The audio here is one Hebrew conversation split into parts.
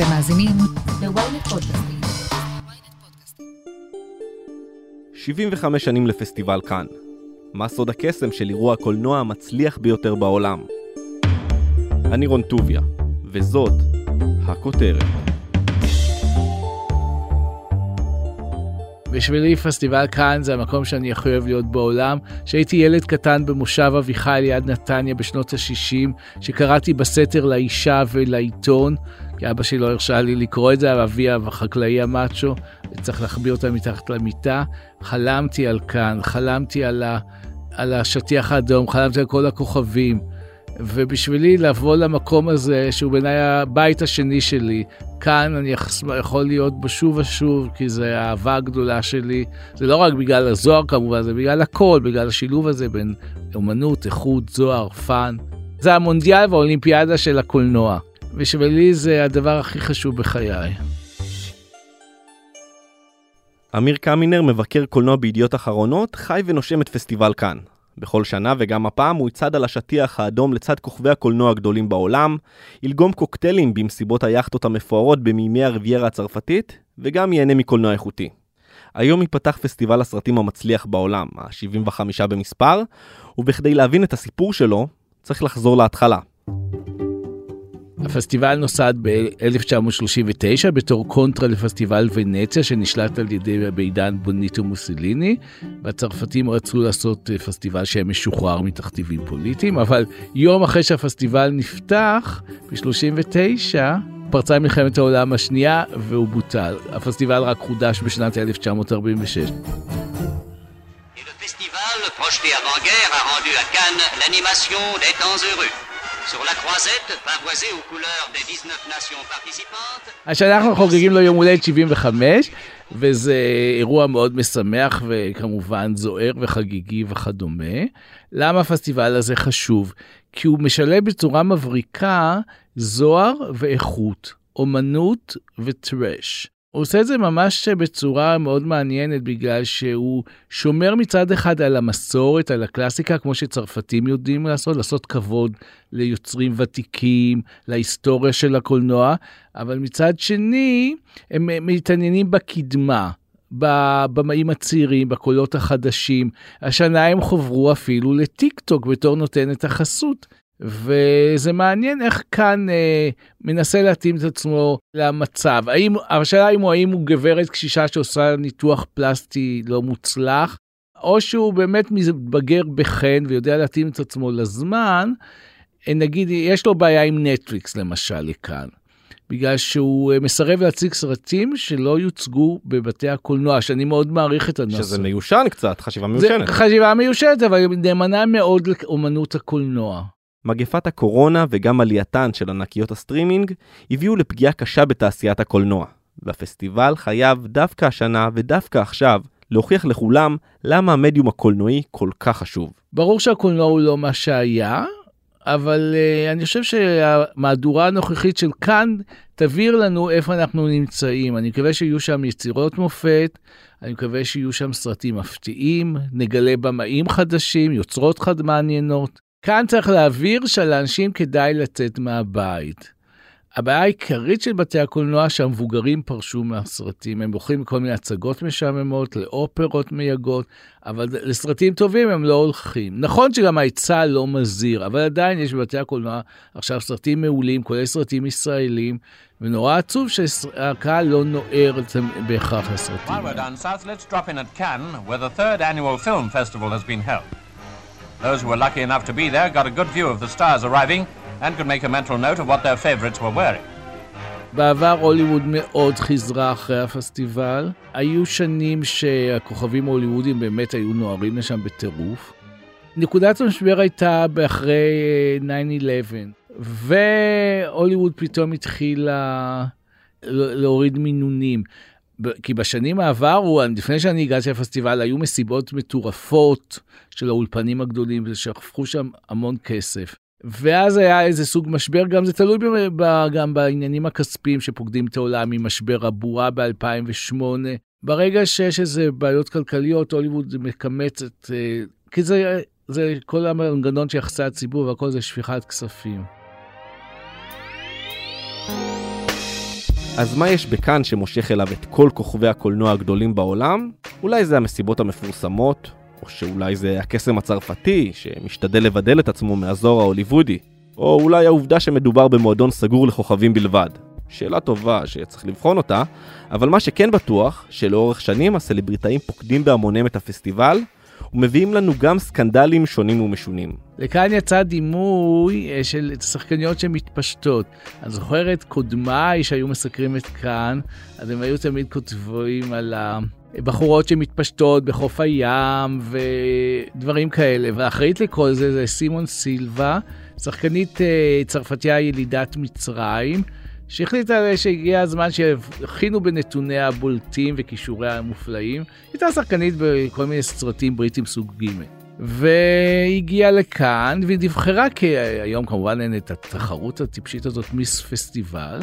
אתם מאזינים ל-ynet פודקאסטים. 75 שנים לפסטיבל כאן. מה סוד הקסם של אירוע הקולנוע המצליח ביותר בעולם? אני רון טוביה, וזאת הכותרת. בשבילי פסטיבל כאן זה המקום שאני הכי אוהב להיות בעולם. כשהייתי ילד קטן במושב אביחי ליד נתניה בשנות ה-60, שקראתי בסתר לאישה ולעיתון, כי אבא שלי לא הרשה לי לקרוא את זה, אבי החקלאי המאצ'ו, צריך להחביא אותה מתחת למיטה. חלמתי על כאן, חלמתי על, ה, על השטיח האדום, חלמתי על כל הכוכבים. ובשבילי לבוא למקום הזה, שהוא בעיניי הבית השני שלי, כאן אני יכול להיות בו שוב ושוב, כי זה האהבה הגדולה שלי. זה לא רק בגלל הזוהר כמובן, זה בגלל הכל, בגלל השילוב הזה בין אומנות, איכות, זוהר, fun. זה המונדיאל והאולימפיאדה של הקולנוע. בשבילי זה הדבר הכי חשוב בחיי. אמיר קמינר, מבקר קולנוע בידיעות אחרונות, חי ונושם את פסטיבל קאן. בכל שנה וגם הפעם הוא יצעד על השטיח האדום לצד כוכבי הקולנוע הגדולים בעולם, ילגום קוקטיילים במסיבות היאכטות המפוארות במימי הרביירה הצרפתית, וגם ייהנה מקולנוע איכותי. היום ייפתח פסטיבל הסרטים המצליח בעולם, ה-75 במספר, ובכדי להבין את הסיפור שלו, צריך לחזור להתחלה. הפסטיבל נוסד ב-1939 בתור קונטרה לפסטיבל ונציה שנשלט על ידי בעידן בוניטו מוסיליני. והצרפתים רצו לעשות פסטיבל שהיה משוחרר מתכתיבים פוליטיים, אבל יום אחרי שהפסטיבל נפתח, ב-39, פרצה מלחמת העולם השנייה והוא בוטל. הפסטיבל רק חודש בשנת 1946. projeté avant-guerre a rendu à Cannes l'animation des temps heureux. Sur la croisette, pavoisée aux couleurs des 19 nations participantes. השנה אנחנו חוגגים לו יום הולדת 75, וזה אירוע מאוד משמח וכמובן זוהר וחגיגי וכדומה. למה הפסטיבל הזה חשוב? כי הוא משלב בצורה מבריקה זוהר ואיכות, אומנות וטרש. הוא עושה את זה ממש בצורה מאוד מעניינת, בגלל שהוא שומר מצד אחד על המסורת, על הקלאסיקה, כמו שצרפתים יודעים לעשות, לעשות כבוד ליוצרים ותיקים, להיסטוריה של הקולנוע, אבל מצד שני, הם מתעניינים בקדמה. בבמאים הצעירים, בקולות החדשים. השנה הם חוברו אפילו לטיק טוק בתור נותנת החסות. וזה מעניין איך כאן אה, מנסה להתאים את עצמו למצב. האם, השאלה אם הוא, האם הוא גברת קשישה שעושה ניתוח פלסטי לא מוצלח, או שהוא באמת מתבגר בחן ויודע להתאים את עצמו לזמן. אה, נגיד, יש לו בעיה עם נטפליקס למשל לכאן. בגלל שהוא אה, מסרב להציג סרטים שלא יוצגו בבתי הקולנוע, שאני מאוד מעריך את הנושא. שזה מיושן קצת, חשיבה מיושנת. זה חשיבה מיושנת, אבל נאמנה מאוד לאומנות הקולנוע. מגפת הקורונה וגם עלייתן של ענקיות הסטרימינג הביאו לפגיעה קשה בתעשיית הקולנוע, והפסטיבל חייב דווקא השנה ודווקא עכשיו להוכיח לכולם למה המדיום הקולנועי כל כך חשוב. ברור שהקולנוע הוא לא מה שהיה, אבל אה, אני חושב שהמהדורה הנוכחית של קאן תבהיר לנו איפה אנחנו נמצאים. אני מקווה שיהיו שם יצירות מופת, אני מקווה שיהיו שם סרטים מפתיעים, נגלה במאים חדשים, יוצרות חד מעניינות. כאן צריך להבהיר שלאנשים כדאי לצאת מהבית. הבעיה העיקרית של בתי הקולנוע שהמבוגרים פרשו מהסרטים, הם הולכים לכל מיני הצגות משעממות, לאופרות מייגות, אבל לסרטים טובים הם לא הולכים. נכון שגם ההיצע לא מזהיר, אבל עדיין יש בבתי הקולנוע עכשיו סרטים מעולים, כולל סרטים ישראלים, ונורא עצוב שהקהל לא נוער בהכרח לסרטים. Those who were lucky enough to be there got a good view of the stars arriving and could make a mental note of what their favorites were wearing. בעבר הוליווד מאוד חיזרה אחרי הפסטיבל. היו שנים שהכוכבים ההוליוודיים באמת היו נוערים לשם בטירוף. נקודת המשבר הייתה באחרי 9-11, והוליווד פתאום התחילה להוריד מינונים. כי בשנים העברו, לפני שאני הגעתי לפסטיבל, היו מסיבות מטורפות של האולפנים הגדולים, ושפכו שם המון כסף. ואז היה איזה סוג משבר, גם זה תלוי ב, גם בעניינים הכספיים שפוקדים את העולם ממשבר הבועה ב-2008. ברגע שיש איזה בעיות כלכליות, הוליווד מקמצת, אה, כי זה, זה כל המנגנון של יחסי הציבור והכל זה שפיכת כספים. אז מה יש בכאן שמושך אליו את כל כוכבי הקולנוע הגדולים בעולם? אולי זה המסיבות המפורסמות, או שאולי זה הקסם הצרפתי, שמשתדל לבדל את עצמו מהזוהר ההוליוודי, או אולי העובדה שמדובר במועדון סגור לכוכבים בלבד. שאלה טובה שצריך לבחון אותה, אבל מה שכן בטוח, שלאורך שנים הסלבריטאים פוקדים בהמוניהם את הפסטיבל, ומביאים לנו גם סקנדלים שונים ומשונים. לכאן יצא דימוי אה, של שחקניות שמתפשטות. אני זוכר את קודמיי שהיו מסקרים את כאן, אז הם היו תמיד כותבים על הבחורות שמתפשטות בחוף הים ודברים כאלה, והאחראית לכל זה זה סימון סילבה, שחקנית אה, צרפתיה ילידת מצרים. שהחליטה שהגיע הזמן שיבחינו בנתוניה הבולטים וכישוריה המופלאים. הייתה שחקנית בכל מיני סרטים בריטים סוג ג'. והגיעה לכאן והיא נבחרה כי היום כמובן אין את התחרות הטיפשית הזאת מיס פסטיבל.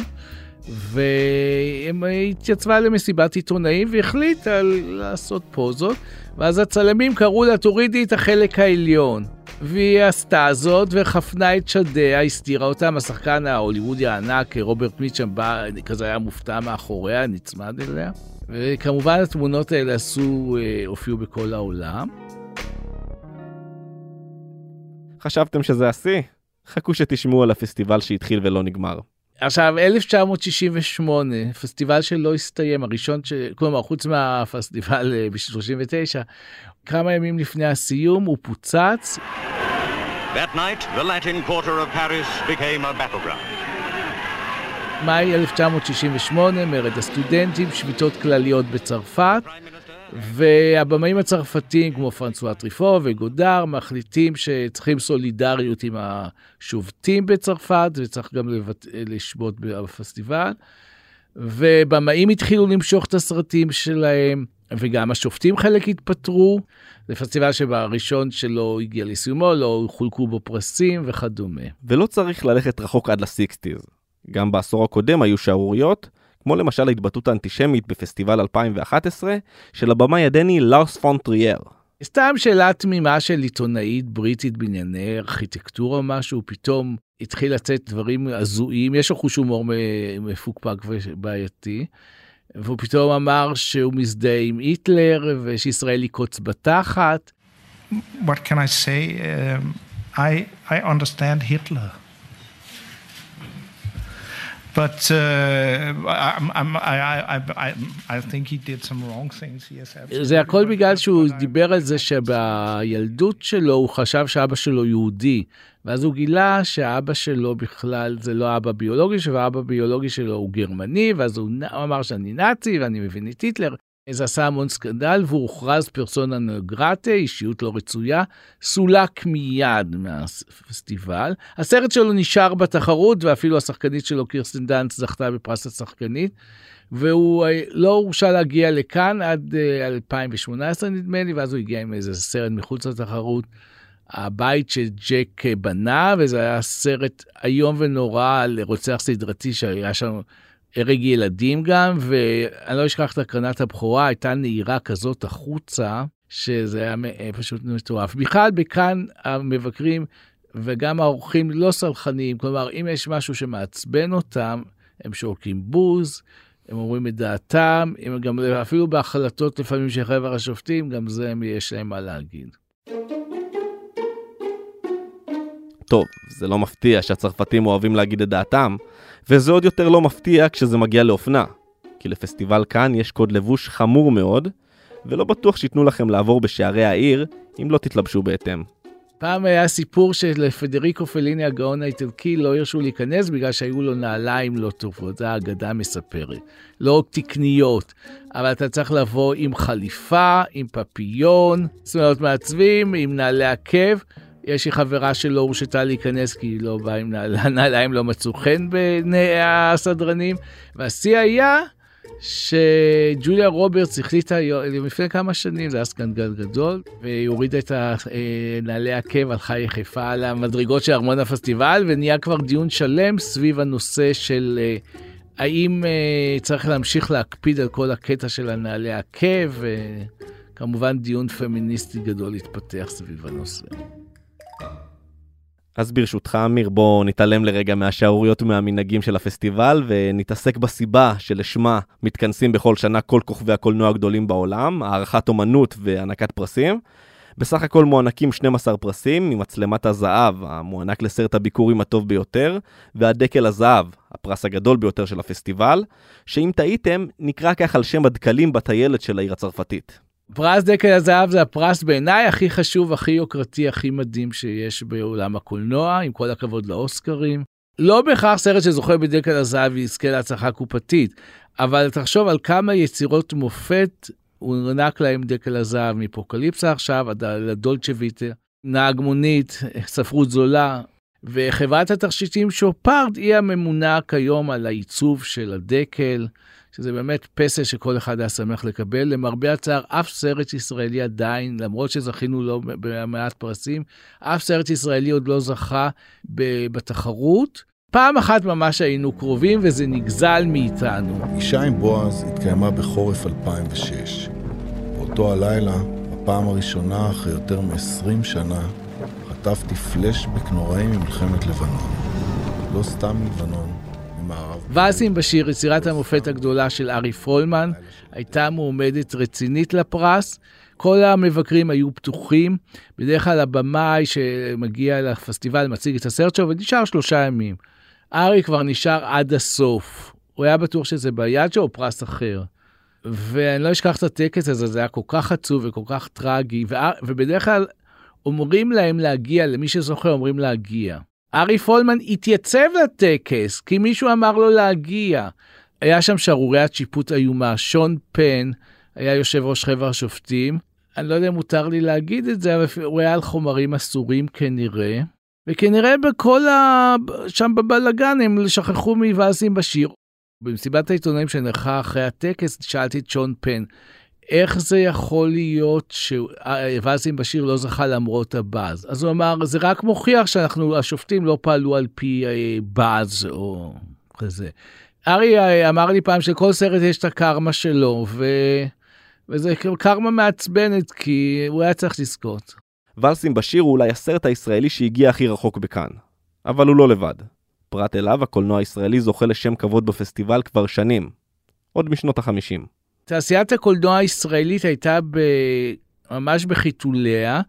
והיא התייצבה למסיבת עיתונאים והחליטה לעשות פוזות ואז הצלמים קראו לה תורידי את החלק העליון. והיא עשתה זאת וחפנה את שדיה, הסתירה אותם. השחקן ההוליוודי הענק, רוברט מיטשם, בא, כזה היה מופתע מאחוריה, נצמד אליה. וכמובן התמונות האלה עשו, אה, הופיעו בכל העולם. חשבתם שזה השיא? חכו שתשמעו על הפסטיבל שהתחיל ולא נגמר. עכשיו 1968 פסטיבל שלא הסתיים הראשון ש... כלומר חוץ מהפסטיבל אה, ב-39 כמה ימים לפני הסיום הוא פוצץ. That night, the Latin quarter of Paris became a battleground. מאי 1968, מרד הסטודנטים, שביתות כלליות בצרפת, והבמאים הצרפתים כמו פרנסואה טריפו וגודר מחליטים שצריכים סולידריות עם השובתים בצרפת וצריך גם לבט... לשבות בפסטיבל. ובמאים התחילו למשוך את הסרטים שלהם, וגם השופטים חלק התפטרו. זה פסטיבל שבראשון שלו הגיע לסיומו, לא חולקו בו פרסים וכדומה. ולא צריך ללכת רחוק עד לסיקסטיז. גם בעשור הקודם היו שערוריות, כמו למשל ההתבטאות האנטישמית בפסטיבל 2011 של הבמאי הדני לארס פונטריאר. סתם שאלה תמימה של עיתונאית בריטית בענייני ארכיטקטורה או משהו, פתאום התחיל לצאת דברים הזויים, יש לו חוש הומור מפוקפק ובעייתי. והוא פתאום אמר שהוא מזדהה עם היטלר ושישראל יקוץ בתחת. What can I say? Um, I, I understand Hitler. But uh, I'm, I'm, I, I, I, I think he did some wrong things. Yes, זה הכל בגלל שהוא דיבר על זה שבילדות שלו הוא חשב שאבא שלו יהודי, ואז הוא גילה שאבא שלו בכלל זה לא אבא ביולוגי, שהאבא ביולוגי שלו הוא גרמני, ואז הוא אמר שאני נאצי ואני מבין את היטלר. זה עשה המון סקנדל והוא הוכרז פרסונה נגרטה, אישיות לא רצויה, סולק מיד מהפסטיבל. הסרט שלו נשאר בתחרות ואפילו השחקנית שלו קירסטן דאנס זכתה בפרס השחקנית. והוא אה, לא הורשה להגיע לכאן עד 2018 אה, נדמה לי, ואז הוא הגיע עם איזה סרט מחוץ לתחרות. הבית שג'ק בנה, וזה היה סרט איום ונורא על רוצח סדרתי שהיה שם הרג ילדים גם, ואני לא אשכח את הקרנת הבכורה, הייתה נהירה כזאת החוצה, שזה היה פשוט מטורף. בכלל, בכאן המבקרים וגם האורחים לא סלחניים, כלומר, אם יש משהו שמעצבן אותם, הם שורקים בוז, הם אומרים את דעתם, הם גם אפילו בהחלטות לפעמים של חבר השופטים, גם זה יש להם מה להגיד. טוב, זה לא מפתיע שהצרפתים אוהבים להגיד את דעתם, וזה עוד יותר לא מפתיע כשזה מגיע לאופנה. כי לפסטיבל כאן יש קוד לבוש חמור מאוד, ולא בטוח שייתנו לכם לעבור בשערי העיר, אם לא תתלבשו בהתאם. פעם היה סיפור שלפדריקו פליני הגאון האיטלקי לא הרשו להיכנס בגלל שהיו לו נעליים לא טובות, זו האגדה מספרת. לא תקניות, אבל אתה צריך לבוא עם חליפה, עם פפיון, זאת אומרת מעצבים, עם נעלי עקב. יש לי חברה שלא הורשתה להיכנס כי לא באה עם נעליים, לא מצאו חן בעיני הסדרנים. והשיא היה שג'וליה רוברטס החליטה לפני כמה שנים, זה היה סקנדל גדול, והיא הורידה את נעלי עקב, הלכה יחפה על המדרגות של ארמון הפסטיבל, ונהיה כבר דיון שלם סביב הנושא של אה, האם אה, צריך להמשיך להקפיד על כל הקטע של הנעלי עקב, וכמובן דיון פמיניסטי גדול התפתח סביב הנושא. אז ברשותך, אמיר, בוא נתעלם לרגע מהשערוריות ומהמנהגים של הפסטיבל, ונתעסק בסיבה שלשמה מתכנסים בכל שנה כל כוכבי הקולנוע הגדולים בעולם, הערכת אומנות והענקת פרסים. בסך הכל מוענקים 12 פרסים, ממצלמת הזהב, המוענק לסרט הביקורים הטוב ביותר, והדקל הזהב, הפרס הגדול ביותר של הפסטיבל, שאם טעיתם, נקרא כך על שם הדקלים בטיילת של העיר הצרפתית. פרס דקל הזהב זה הפרס בעיניי הכי חשוב, הכי יוקרתי, הכי מדהים שיש בעולם הקולנוע, עם כל הכבוד לאוסקרים. לא בהכרח סרט שזוכה בדקל הזהב יזכה להצלחה קופתית, אבל תחשוב על כמה יצירות מופת הוענק להם דקל הזהב מפוקליפסה עכשיו עד לדולצ'ה ויטה, נהג מונית, ספרות זולה, וחברת התכשיטים שופרד היא הממונה כיום על העיצוב של הדקל. שזה באמת פסל שכל אחד היה שמח לקבל. למרבה הצער, אף סרט ישראלי עדיין, למרות שזכינו לו במעט פרסים, אף סרט ישראלי עוד לא זכה בתחרות. פעם אחת ממש היינו קרובים וזה נגזל מאיתנו. אישה עם בועז התקיימה בחורף 2006. באותו הלילה, בפעם הראשונה אחרי יותר מ-20 שנה, חטפתי פלשבק נוראי ממלחמת לבנון. לא סתם מלבנון, ואסים בשיר, יצירת המופת הגדולה של ארי פרולמן, הייתה מועמדת רצינית לפרס. כל המבקרים היו פתוחים. בדרך כלל הבמאי שמגיע לפסטיבל מציג את הסרט שלו ונשאר שלושה ימים. ארי כבר נשאר עד הסוף. הוא היה בטוח שזה ביד שלו או פרס אחר. ואני לא אשכח את הטקס הזה, זה היה כל כך עצוב וכל כך טרגי, ובדרך כלל אומרים להם להגיע, למי שזוכר אומרים להגיע. ארי פולמן התייצב לטקס, כי מישהו אמר לו להגיע. היה שם שערוריית שיפוט איומה, שון פן היה יושב ראש חבר השופטים. אני לא יודע אם מותר לי להגיד את זה, אבל הוא היה על חומרים אסורים כנראה. וכנראה בכל ה... שם בבלגן הם שכחו מוואזים בשיר. במסיבת העיתונאים שנערכה אחרי הטקס, שאלתי את שון פן, איך זה יכול להיות שוואזים בשיר לא זכה למרות הבאז? אז הוא אמר, זה רק מוכיח שאנחנו, השופטים לא פעלו על פי אה, באז או כזה. ארי אה, אמר לי פעם שכל סרט יש את הקרמה שלו, ו... וזה קרמה מעצבנת, כי הוא היה צריך לזכות. ואלסים בשיר הוא אולי הסרט הישראלי שהגיע הכי רחוק בכאן. אבל הוא לא לבד. פרט אליו, הקולנוע הישראלי זוכה לשם כבוד בפסטיבל כבר שנים. עוד משנות החמישים. תעשיית הקולנוע הישראלית הייתה ב... ממש בחיתוליה,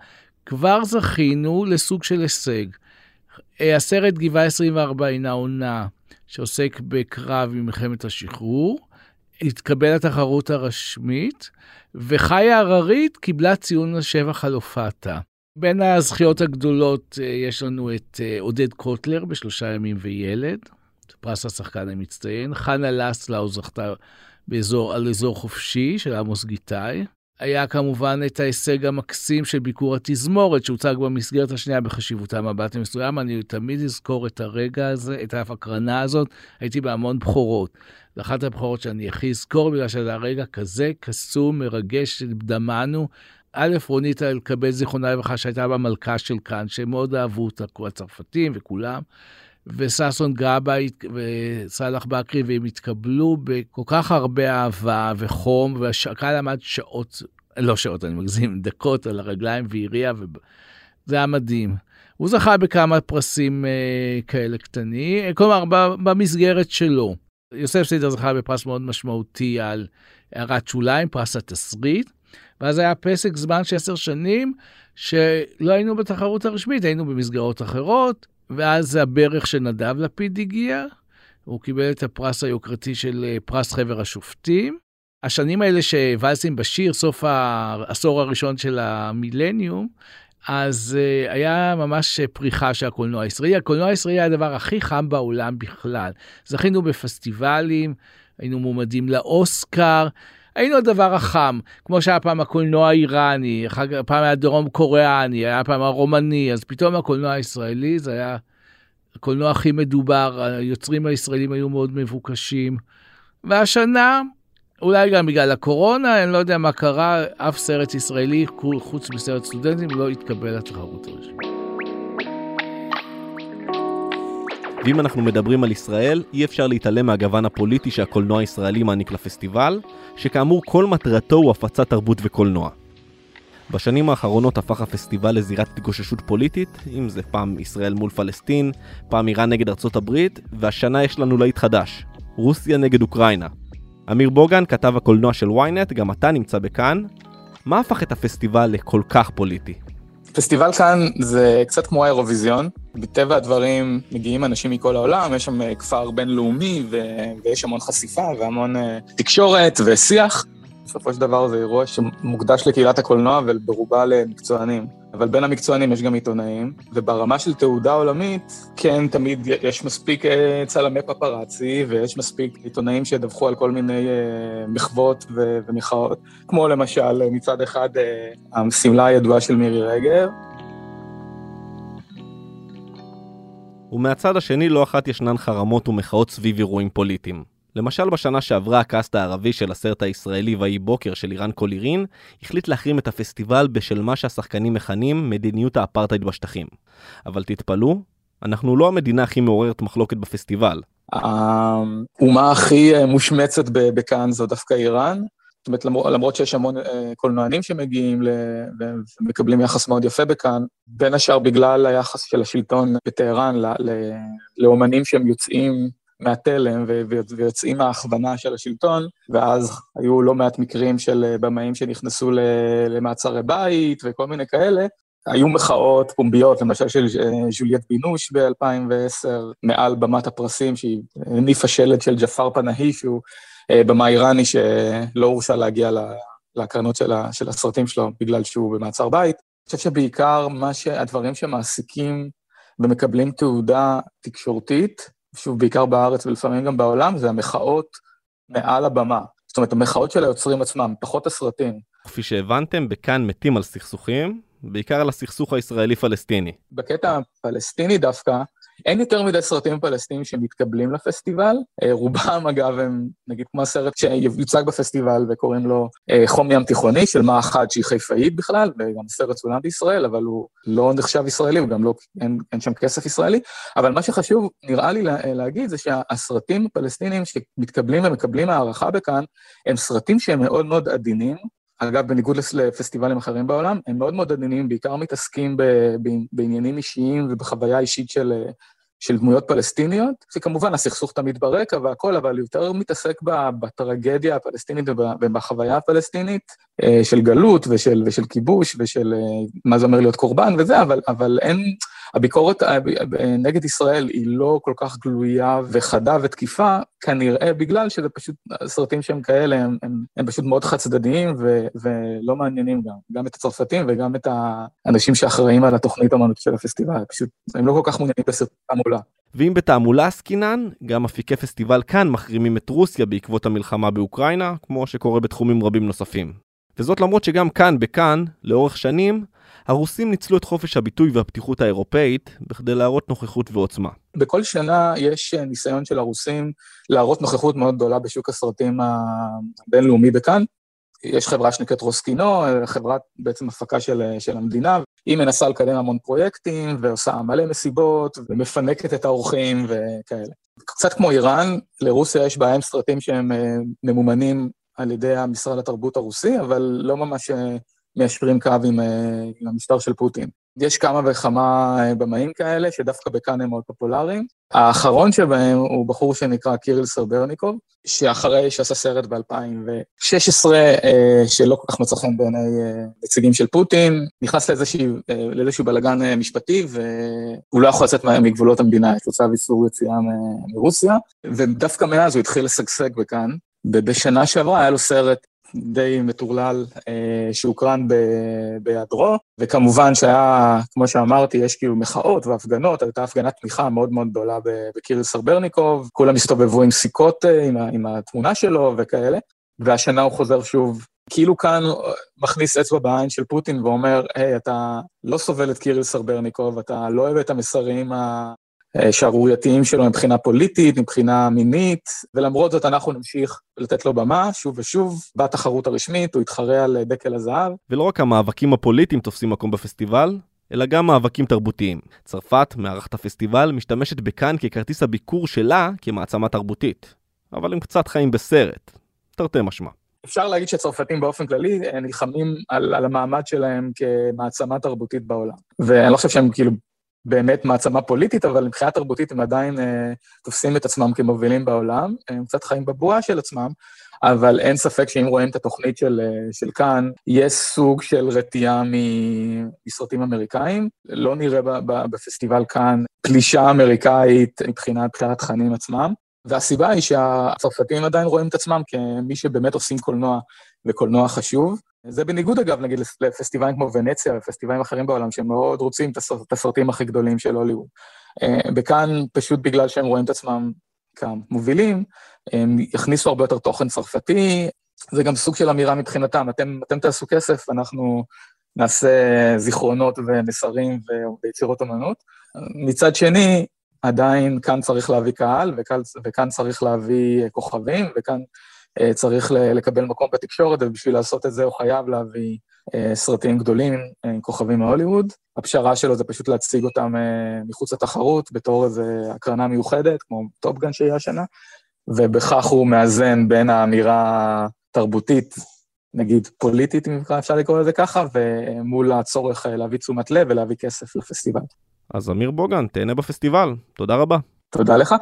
כבר זכינו לסוג של הישג. הסרט גבעה 24 הינה עונה שעוסק בקרב ממלחמת השחרור, התקבל לתחרות הרשמית, וחיה הררית קיבלה ציון לשבח על הופעתה. בין הזכיות הגדולות אה, יש לנו את אה, עודד קוטלר בשלושה ימים וילד, פרס השחקן המצטיין, חנה לסלאו זכתה באזור, על אזור חופשי של עמוס גיטאי. היה כמובן את ההישג המקסים של ביקור התזמורת שהוצג במסגרת השנייה בחשיבותה מבט מסוים. אני תמיד אזכור את הרגע הזה, את ההקרנה הזאת. הייתי בהמון בכורות. זו אחת שאני הכי אזכור בגלל שזה הרגע כזה קסום, מרגש, דמענו. א', רונית אלקבל, זיכרונה לברכה, שהייתה במלכה של כאן, שהם מאוד אהבו אותה, הצרפתים וכולם. וששון גבאי וסאלח בכרי, והם התקבלו בכל כך הרבה אהבה וחום, והקהל עמד שעות, לא שעות, אני מגזים, דקות על הרגליים והריע, וזה היה מדהים. הוא זכה בכמה פרסים uh, כאלה קטנים, כלומר, במסגרת שלו. יוסף סידר זכה בפרס מאוד משמעותי על הערת שוליים, פרס התסריט, ואז היה פסק זמן של עשר שנים, שלא היינו בתחרות הרשמית, היינו במסגרות אחרות, ואז הברך של נדב לפיד הגיע, הוא קיבל את הפרס היוקרתי של אה, פרס חבר השופטים. השנים האלה שוואלסים בשיר, סוף העשור הראשון של המילניום, אז uh, היה ממש פריחה של הקולנוע הישראלי. הקולנוע הישראלי היה הדבר הכי חם בעולם בכלל. זכינו בפסטיבלים, היינו מועמדים לאוסקר, היינו הדבר החם, כמו שהיה פעם הקולנוע האיראני, פעם היה דרום קוריאני, היה פעם הרומני, אז פתאום הקולנוע הישראלי זה היה הקולנוע הכי מדובר, היוצרים הישראלים היו מאוד מבוקשים. והשנה, אולי גם בגלל הקורונה, אני לא יודע מה קרה, אף סרט ישראלי, חוץ מסרט סטודנטים, לא התקבל לתחרות הרשמית. ואם אנחנו מדברים על ישראל, אי אפשר להתעלם מהגוון הפוליטי שהקולנוע הישראלי מעניק לפסטיבל, שכאמור כל מטרתו הוא הפצת תרבות וקולנוע. בשנים האחרונות הפך הפסטיבל לזירת התגוששות פוליטית, אם זה פעם ישראל מול פלסטין, פעם איראן נגד ארצות הברית, והשנה יש לנו להיט חדש, רוסיה נגד אוקראינה. אמיר בוגן, כתב הקולנוע של ynet, גם אתה נמצא בכאן. מה הפך את הפסטיבל לכל כך פוליטי? פסטיבל כאן זה קצת כמו האירוויזיון, מטבע הדברים מגיעים אנשים מכל העולם, יש שם כפר בינלאומי ו- ויש המון חשיפה והמון uh, תקשורת ושיח. בסופו של דבר זה אירוע שמוקדש לקהילת הקולנוע וברובה למקצוענים. אבל בין המקצוענים יש גם עיתונאים, וברמה של תעודה עולמית, כן, תמיד יש מספיק אה, צלמי פפראצי, ויש מספיק עיתונאים שידווחו על כל מיני אה, מחוות ומחאות, כמו למשל, מצד אחד, אה, השמלה הידועה של מירי רגב. ומהצד השני לא אחת ישנן חרמות ומחאות סביב אירועים פוליטיים. למשל בשנה שעברה הקאסט הערבי של הסרט הישראלי ויהי בוקר של ערן קולירין החליט להחרים את הפסטיבל בשל מה שהשחקנים מכנים מדיניות האפרטהייד בשטחים. אבל תתפלאו, אנחנו לא המדינה הכי מעוררת מחלוקת בפסטיבל. האומה הכי אה, מושמצת בקאן זו דווקא איראן. זאת אומרת, למרות, שיש המון אה, קולנוענים שמגיעים ומקבלים יחס מאוד יפה בכאן, בין השאר בגלל היחס של השלטון בטהרן לאומנים שהם יוצאים מהתלם ויוצאים מההכוונה של השלטון, ואז היו לא מעט מקרים של אה, במאים שנכנסו למעצרי בית וכל מיני כאלה. היו מחאות פומביות, למשל של אה, ז'וליאט בינוש ב-2010, מעל במת הפרסים, שהיא הניפה שלט של ג'פר פנאהי, שהוא אה, במאי איראני שלא הורשה להגיע להקרנות של, של הסרטים שלו בגלל שהוא במעצר בית. אני חושב שבעיקר מה שהדברים שמעסיקים ומקבלים תעודה תקשורתית, שוב, בעיקר בארץ ולפעמים גם בעולם, זה המחאות מעל הבמה. זאת אומרת, המחאות של היוצרים עצמם, פחות הסרטים. כפי שהבנתם, בכאן מתים על סכסוכים, בעיקר על הסכסוך הישראלי-פלסטיני. בקטע הפלסטיני דווקא, אין יותר מדי סרטים פלסטינים שמתקבלים לפסטיבל. אה, רובם, אגב, הם נגיד כמו הסרט שיוצג בפסטיבל וקוראים לו אה, חום ים תיכוני, של מה אחת שהיא חיפאית בכלל, וגם סרט צולם בישראל, אבל הוא לא נחשב ישראלי, וגם לא, אין, אין שם כסף ישראלי. אבל מה שחשוב, נראה לי להגיד, זה שהסרטים הפלסטינים שמתקבלים ומקבלים הערכה בכאן, הם סרטים שהם מאוד מאוד עדינים, אגב, בניגוד לפסטיבלים אחרים בעולם, הם מאוד מאוד עדינים, בעיקר מתעסקים בעניינים אישיים ובחוויה אישית של, של דמויות פלסטיניות, שכמובן הסכסוך תמיד ברקע והכל, אבל יותר מתעסק בטרגדיה הפלסטינית ובחוויה הפלסטינית אה, של גלות ושל, ושל כיבוש ושל אה, מה זה אומר להיות קורבן וזה, אבל, אבל אין, הביקורת אה, נגד ישראל היא לא כל כך גלויה וחדה ותקיפה, כנראה בגלל שזה פשוט, סרטים שהם כאלה, הם, הם, הם פשוט מאוד חד צדדיים ו, ולא מעניינים גם, גם את הצרפתים וגם את האנשים שאחראים על התוכנית האמנות של הפסטיבל, פשוט, הם לא כל כך מעוניינים בסרטי תעמולה. ואם בתעמולה עסקינן, גם אפיקי פסטיבל כאן מחרימים את רוסיה בעקבות המלחמה באוקראינה, כמו שקורה בתחומים רבים נוספים. וזאת למרות שגם כאן, בכאן, לאורך שנים, הרוסים ניצלו את חופש הביטוי והפתיחות האירופאית בכדי להראות נוכחות ועוצמה. בכל שנה יש ניסיון של הרוסים להראות נוכחות מאוד גדולה בשוק הסרטים הבינלאומי בכאן. יש חברה שנקראת רוסקינו, חברת בעצם הפקה של, של המדינה, היא מנסה לקדם המון פרויקטים ועושה מלא מסיבות ומפנקת את האורחים וכאלה. קצת כמו איראן, לרוסיה יש בעיה עם סרטים שהם אה, ממומנים על ידי המשרד התרבות הרוסי, אבל לא ממש אה, מיישרים קו עם, אה, עם המשטר של פוטין. יש כמה וכמה אה, במאים כאלה, שדווקא בכאן הם מאוד פופולריים. האחרון שבהם הוא בחור שנקרא קיריל סרברניקוב, שאחרי שעשה סרט ב-2016, שלא כל כך מצא חן בעיני נציגים של פוטין, נכנס לאיזשהו, לאיזשהו בלאגן משפטי, והוא לא יכול לצאת מגבולות המדינה, יש לו צו איסור יציאה מרוסיה, ודווקא מאז הוא התחיל לשגשג בכאן. ובשנה שעברה היה לו סרט די מטורלל אה, שהוקרן בהיעדרו, וכמובן שהיה, כמו שאמרתי, יש כאילו מחאות והפגנות, הייתה הפגנת תמיכה מאוד מאוד גדולה בקיריל סרברניקוב, כולם הסתובבו עם סיכות אה, עם, עם התמונה שלו וכאלה, והשנה הוא חוזר שוב, כאילו כאן מכניס אצבע בעין של פוטין ואומר, היי, אתה לא סובל את קיריל סרברניקוב, אתה לא אוהב את המסרים שערורייתיים שלו מבחינה פוליטית, מבחינה מינית, ולמרות זאת אנחנו נמשיך לתת לו במה שוב ושוב, בתחרות הרשמית, הוא יתחרה על דקל הזהב. ולא רק המאבקים הפוליטיים תופסים מקום בפסטיבל, אלא גם מאבקים תרבותיים. צרפת, מארחת הפסטיבל, משתמשת בכאן ככרטיס הביקור שלה כמעצמה תרבותית. אבל הם קצת חיים בסרט, תרתי משמע. אפשר להגיד שצרפתים באופן כללי נלחמים על, על המעמד שלהם כמעצמה תרבותית בעולם. ואני לא חושב שהם כאילו באמת מעצמה פוליטית, אבל מבחינה תרבותית הם עדיין אה, תופסים את עצמם כמובילים בעולם, הם קצת חיים בבועה של עצמם, אבל אין ספק שאם רואים את התוכנית של, אה, של כאן, יש סוג של רתיעה מסרטים אמריקאים. לא נראה בפסטיבל כאן פלישה אמריקאית מבחינת בחירת תכנים עצמם. והסיבה היא שהצרפתים עדיין רואים את עצמם כמי שבאמת עושים קולנוע, וקולנוע חשוב. זה בניגוד, אגב, נגיד לפסטיבלים כמו ונציה ופסטיבלים אחרים בעולם, שמאוד רוצים את הסרטים הכי גדולים של הוליווד. אה, וכאן, פשוט בגלל שהם רואים את עצמם כמובילים, הם יכניסו הרבה יותר תוכן צרפתי, זה גם סוג של אמירה מבחינתם, אתם, אתם תעשו כסף, אנחנו נעשה זיכרונות ומסרים ויצירות אמנות. מצד שני, עדיין כאן צריך להביא קהל, וכאן, וכאן צריך להביא כוכבים, וכאן אה, צריך לקבל מקום בתקשורת, ובשביל לעשות את זה הוא חייב להביא אה, סרטים גדולים אה, עם כוכבים מהוליווד. הפשרה שלו זה פשוט להציג אותם מחוץ לתחרות בתור איזו הקרנה מיוחדת, כמו טופגן שיהיה השנה, ובכך הוא מאזן בין האמירה התרבותית, נגיד פוליטית, אם אפשר לקרוא לזה ככה, ומול הצורך להביא תשומת לב ולהביא כסף לפסטיבל. אז אמיר בוגן, תהנה בפסטיבל. תודה רבה. תודה לך.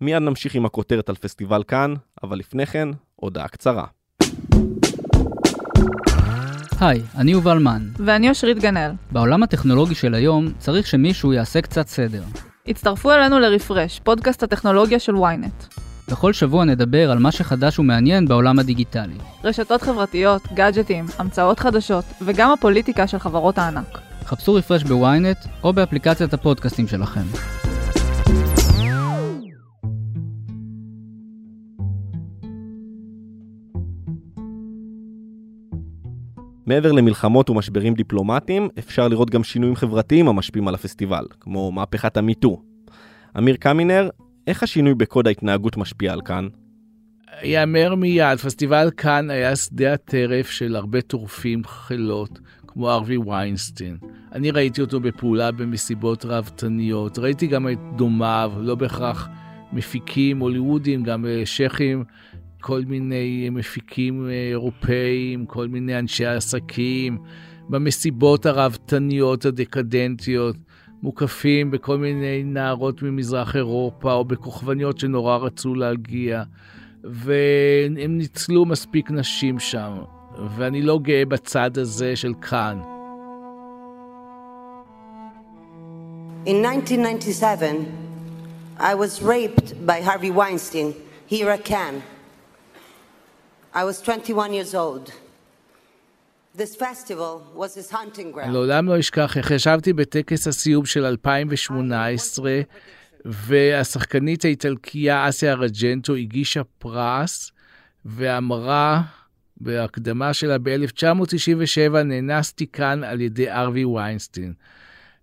מיד נמשיך עם הכותרת על פסטיבל כאן, אבל לפני כן, הודעה קצרה. היי, אני יובל מן. ואני אושרית גנאל. בעולם הטכנולוגי של היום צריך שמישהו יעשה קצת סדר. הצטרפו אלינו לרפרש, פודקאסט הטכנולוגיה של ynet. בכל שבוע נדבר על מה שחדש ומעניין בעולם הדיגיטלי. רשתות חברתיות, גאדג'טים, המצאות חדשות, וגם הפוליטיקה של חברות הענק. חפשו רפרש בוויינט או באפליקציית הפודקאסטים שלכם. מעבר למלחמות ומשברים דיפלומטיים, אפשר לראות גם שינויים חברתיים המשפיעים על הפסטיבל, כמו מהפכת המיטו. אמיר קמינר, איך השינוי בקוד ההתנהגות משפיע על כאן? יאמר מיד, פסטיבל כאן היה שדה הטרף של הרבה טורפים חילות, כמו ארווי ויינסטין. אני ראיתי אותו בפעולה במסיבות ראוותניות, ראיתי גם את דומיו, לא בהכרח מפיקים הוליוודים, גם אה, שייחים כל מיני מפיקים אירופאים, כל מיני אנשי עסקים, במסיבות הראוותניות הדקדנטיות, מוקפים בכל מיני נערות ממזרח אירופה או בכוכבניות שנורא רצו להגיע, והם ניצלו מספיק נשים שם, ואני לא גאה בצד הזה של כאן. In 1997, I was raped by Harvey Weinstein here at Cannes. I was 21 years old. This festival was his hunting ground. לעולם לא אשכח איך ישבתי בטקס הסיום של 2018, והשחקנית האיטלקייה אסיה רג'נטו הגישה פרס, ואמרה בהקדמה שלה ב-1997, נאנסתי כאן על ידי ארווי ויינסטין.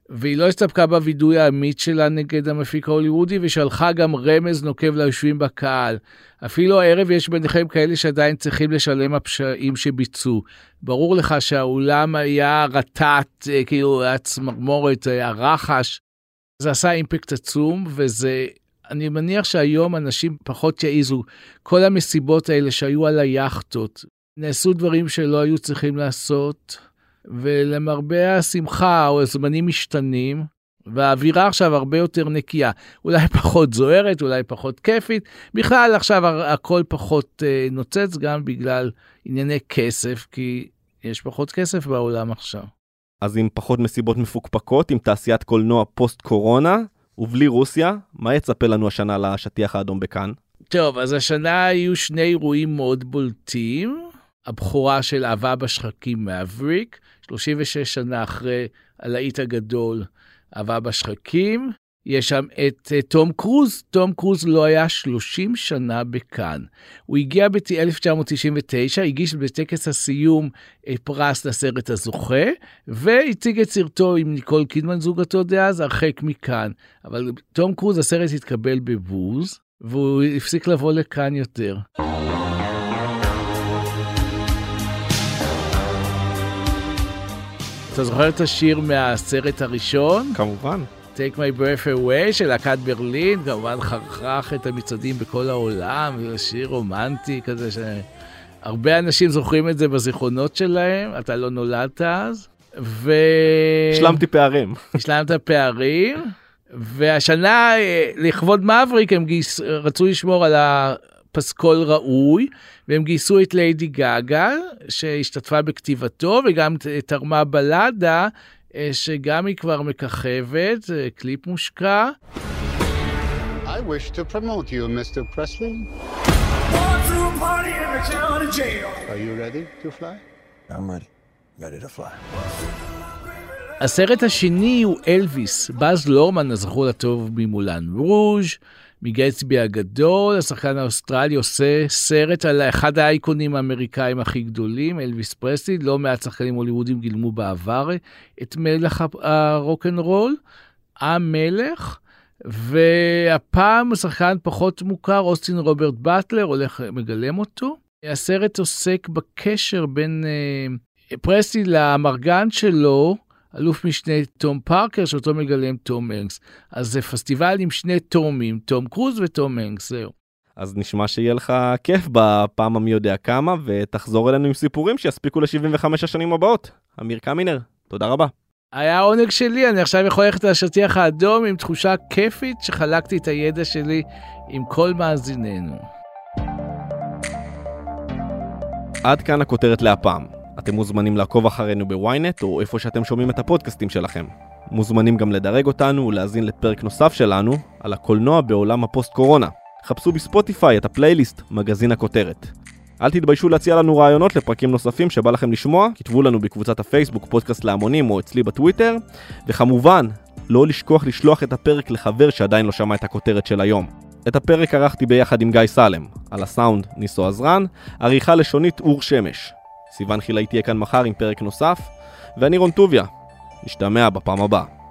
והיא לא הסתפקה בווידוי האמיץ שלה נגד המפיק ההוליוודי, ושלחה גם רמז נוקב ליושבים בקהל. אפילו הערב יש ביניכם כאלה שעדיין צריכים לשלם הפשעים שביצעו. ברור לך שהאולם היה רטט, אה, כאילו היה צמרמורת, היה רחש. זה עשה אימפקט עצום, וזה... אני מניח שהיום אנשים פחות יעיזו. כל המסיבות האלה שהיו על היאכטות, נעשו דברים שלא היו צריכים לעשות. ולמרבה השמחה, או הזמנים משתנים, והאווירה עכשיו הרבה יותר נקייה. אולי פחות זוהרת, אולי פחות כיפית. בכלל עכשיו הכל פחות אה, נוצץ גם בגלל ענייני כסף, כי יש פחות כסף בעולם עכשיו. אז עם פחות מסיבות מפוקפקות, עם תעשיית קולנוע פוסט-קורונה, ובלי רוסיה, מה יצפה לנו השנה לשטיח האדום בכאן? טוב, אז השנה היו שני אירועים מאוד בולטים. הבכורה של אהבה בשחקים מבריק, 36 שנה אחרי הלהיט הגדול, אהבה בשחקים. יש שם את uh, תום קרוז, תום קרוז לא היה 30 שנה בכאן. הוא הגיע ב-1999, הגיש בטקס הסיום uh, פרס לסרט הזוכה, והציג את סרטו עם ניקול קידמן זוגתו דאז, הרחק מכאן. אבל תום קרוז, הסרט התקבל בבוז, והוא הפסיק לבוא לכאן יותר. אתה זוכר את השיר מהסרט הראשון? כמובן. Take My Breath Away של להקת ברלין, כמובן חרכך את המצעדים בכל העולם, זה שיר רומנטי כזה ש... הרבה אנשים זוכרים את זה בזיכרונות שלהם, אתה לא נולדת אז. ו... השלמתי פערים. השלמת פערים, והשנה, אה, לכבוד מבריק, הם גייס... רצו לשמור על הפסקול ראוי, והם גייסו את ליידי גאגה, שהשתתפה בכתיבתו, וגם תרמה בלדה, אה, שגם היא כבר מככבת, קליפ מושקע. I wish to promote you, Mr. Presley. Are you ready to fly? I'm ready. Ready to fly. הסרט השני הוא אלוויס, באז לורמן הזכור לטוב ממולן רוז', מגייטסבי הגדול, השחקן האוסטרלי עושה סרט על אחד האייקונים האמריקאים הכי גדולים, אלוויס פרסלי, לא מעט שחקנים הוליוודים גילמו בעבר את מלך הרוקנרול, המלך, והפעם השחקן פחות מוכר, אוסטין רוברט באטלר, הולך, מגלם אותו. הסרט עוסק בקשר בין אה, פרסלי לאמרגן שלו, אלוף משנה תום פארקר, שאותו מגלם תום הנקס. אז זה פסטיבל עם שני תומים, תום קרוז ותום הנקס, זהו. אז נשמע שיהיה לך כיף בפעם המי יודע כמה, ותחזור אלינו עם סיפורים שיספיקו ל-75 השנים הבאות. אמיר קמינר, תודה רבה. היה עונג שלי, אני עכשיו יכול ללכת לשטיח האדום עם תחושה כיפית שחלקתי את הידע שלי עם כל מאזיננו. עד כאן הכותרת להפעם. אתם מוזמנים לעקוב אחרינו בוויינט או איפה שאתם שומעים את הפודקאסטים שלכם. מוזמנים גם לדרג אותנו ולהאזין לפרק נוסף שלנו על הקולנוע בעולם הפוסט-קורונה. חפשו בספוטיפיי את הפלייליסט מגזין הכותרת. אל תתביישו להציע לנו רעיונות לפרקים נוספים שבא לכם לשמוע, כתבו לנו בקבוצת הפייסבוק פודקאסט להמונים או אצלי בטוויטר, וכמובן, לא לשכוח לשלוח את הפרק לחבר שעדיין לא שמע את הכותרת של היום. את הפרק ערכתי ביחד עם גיא סלם, על הסאונד ניסו עזרן, עריכה לשונית אור שמש. סיוון חילאי תהיה כאן מחר עם פרק נוסף, ואני רון טוביה. נשתמע בפעם הבאה.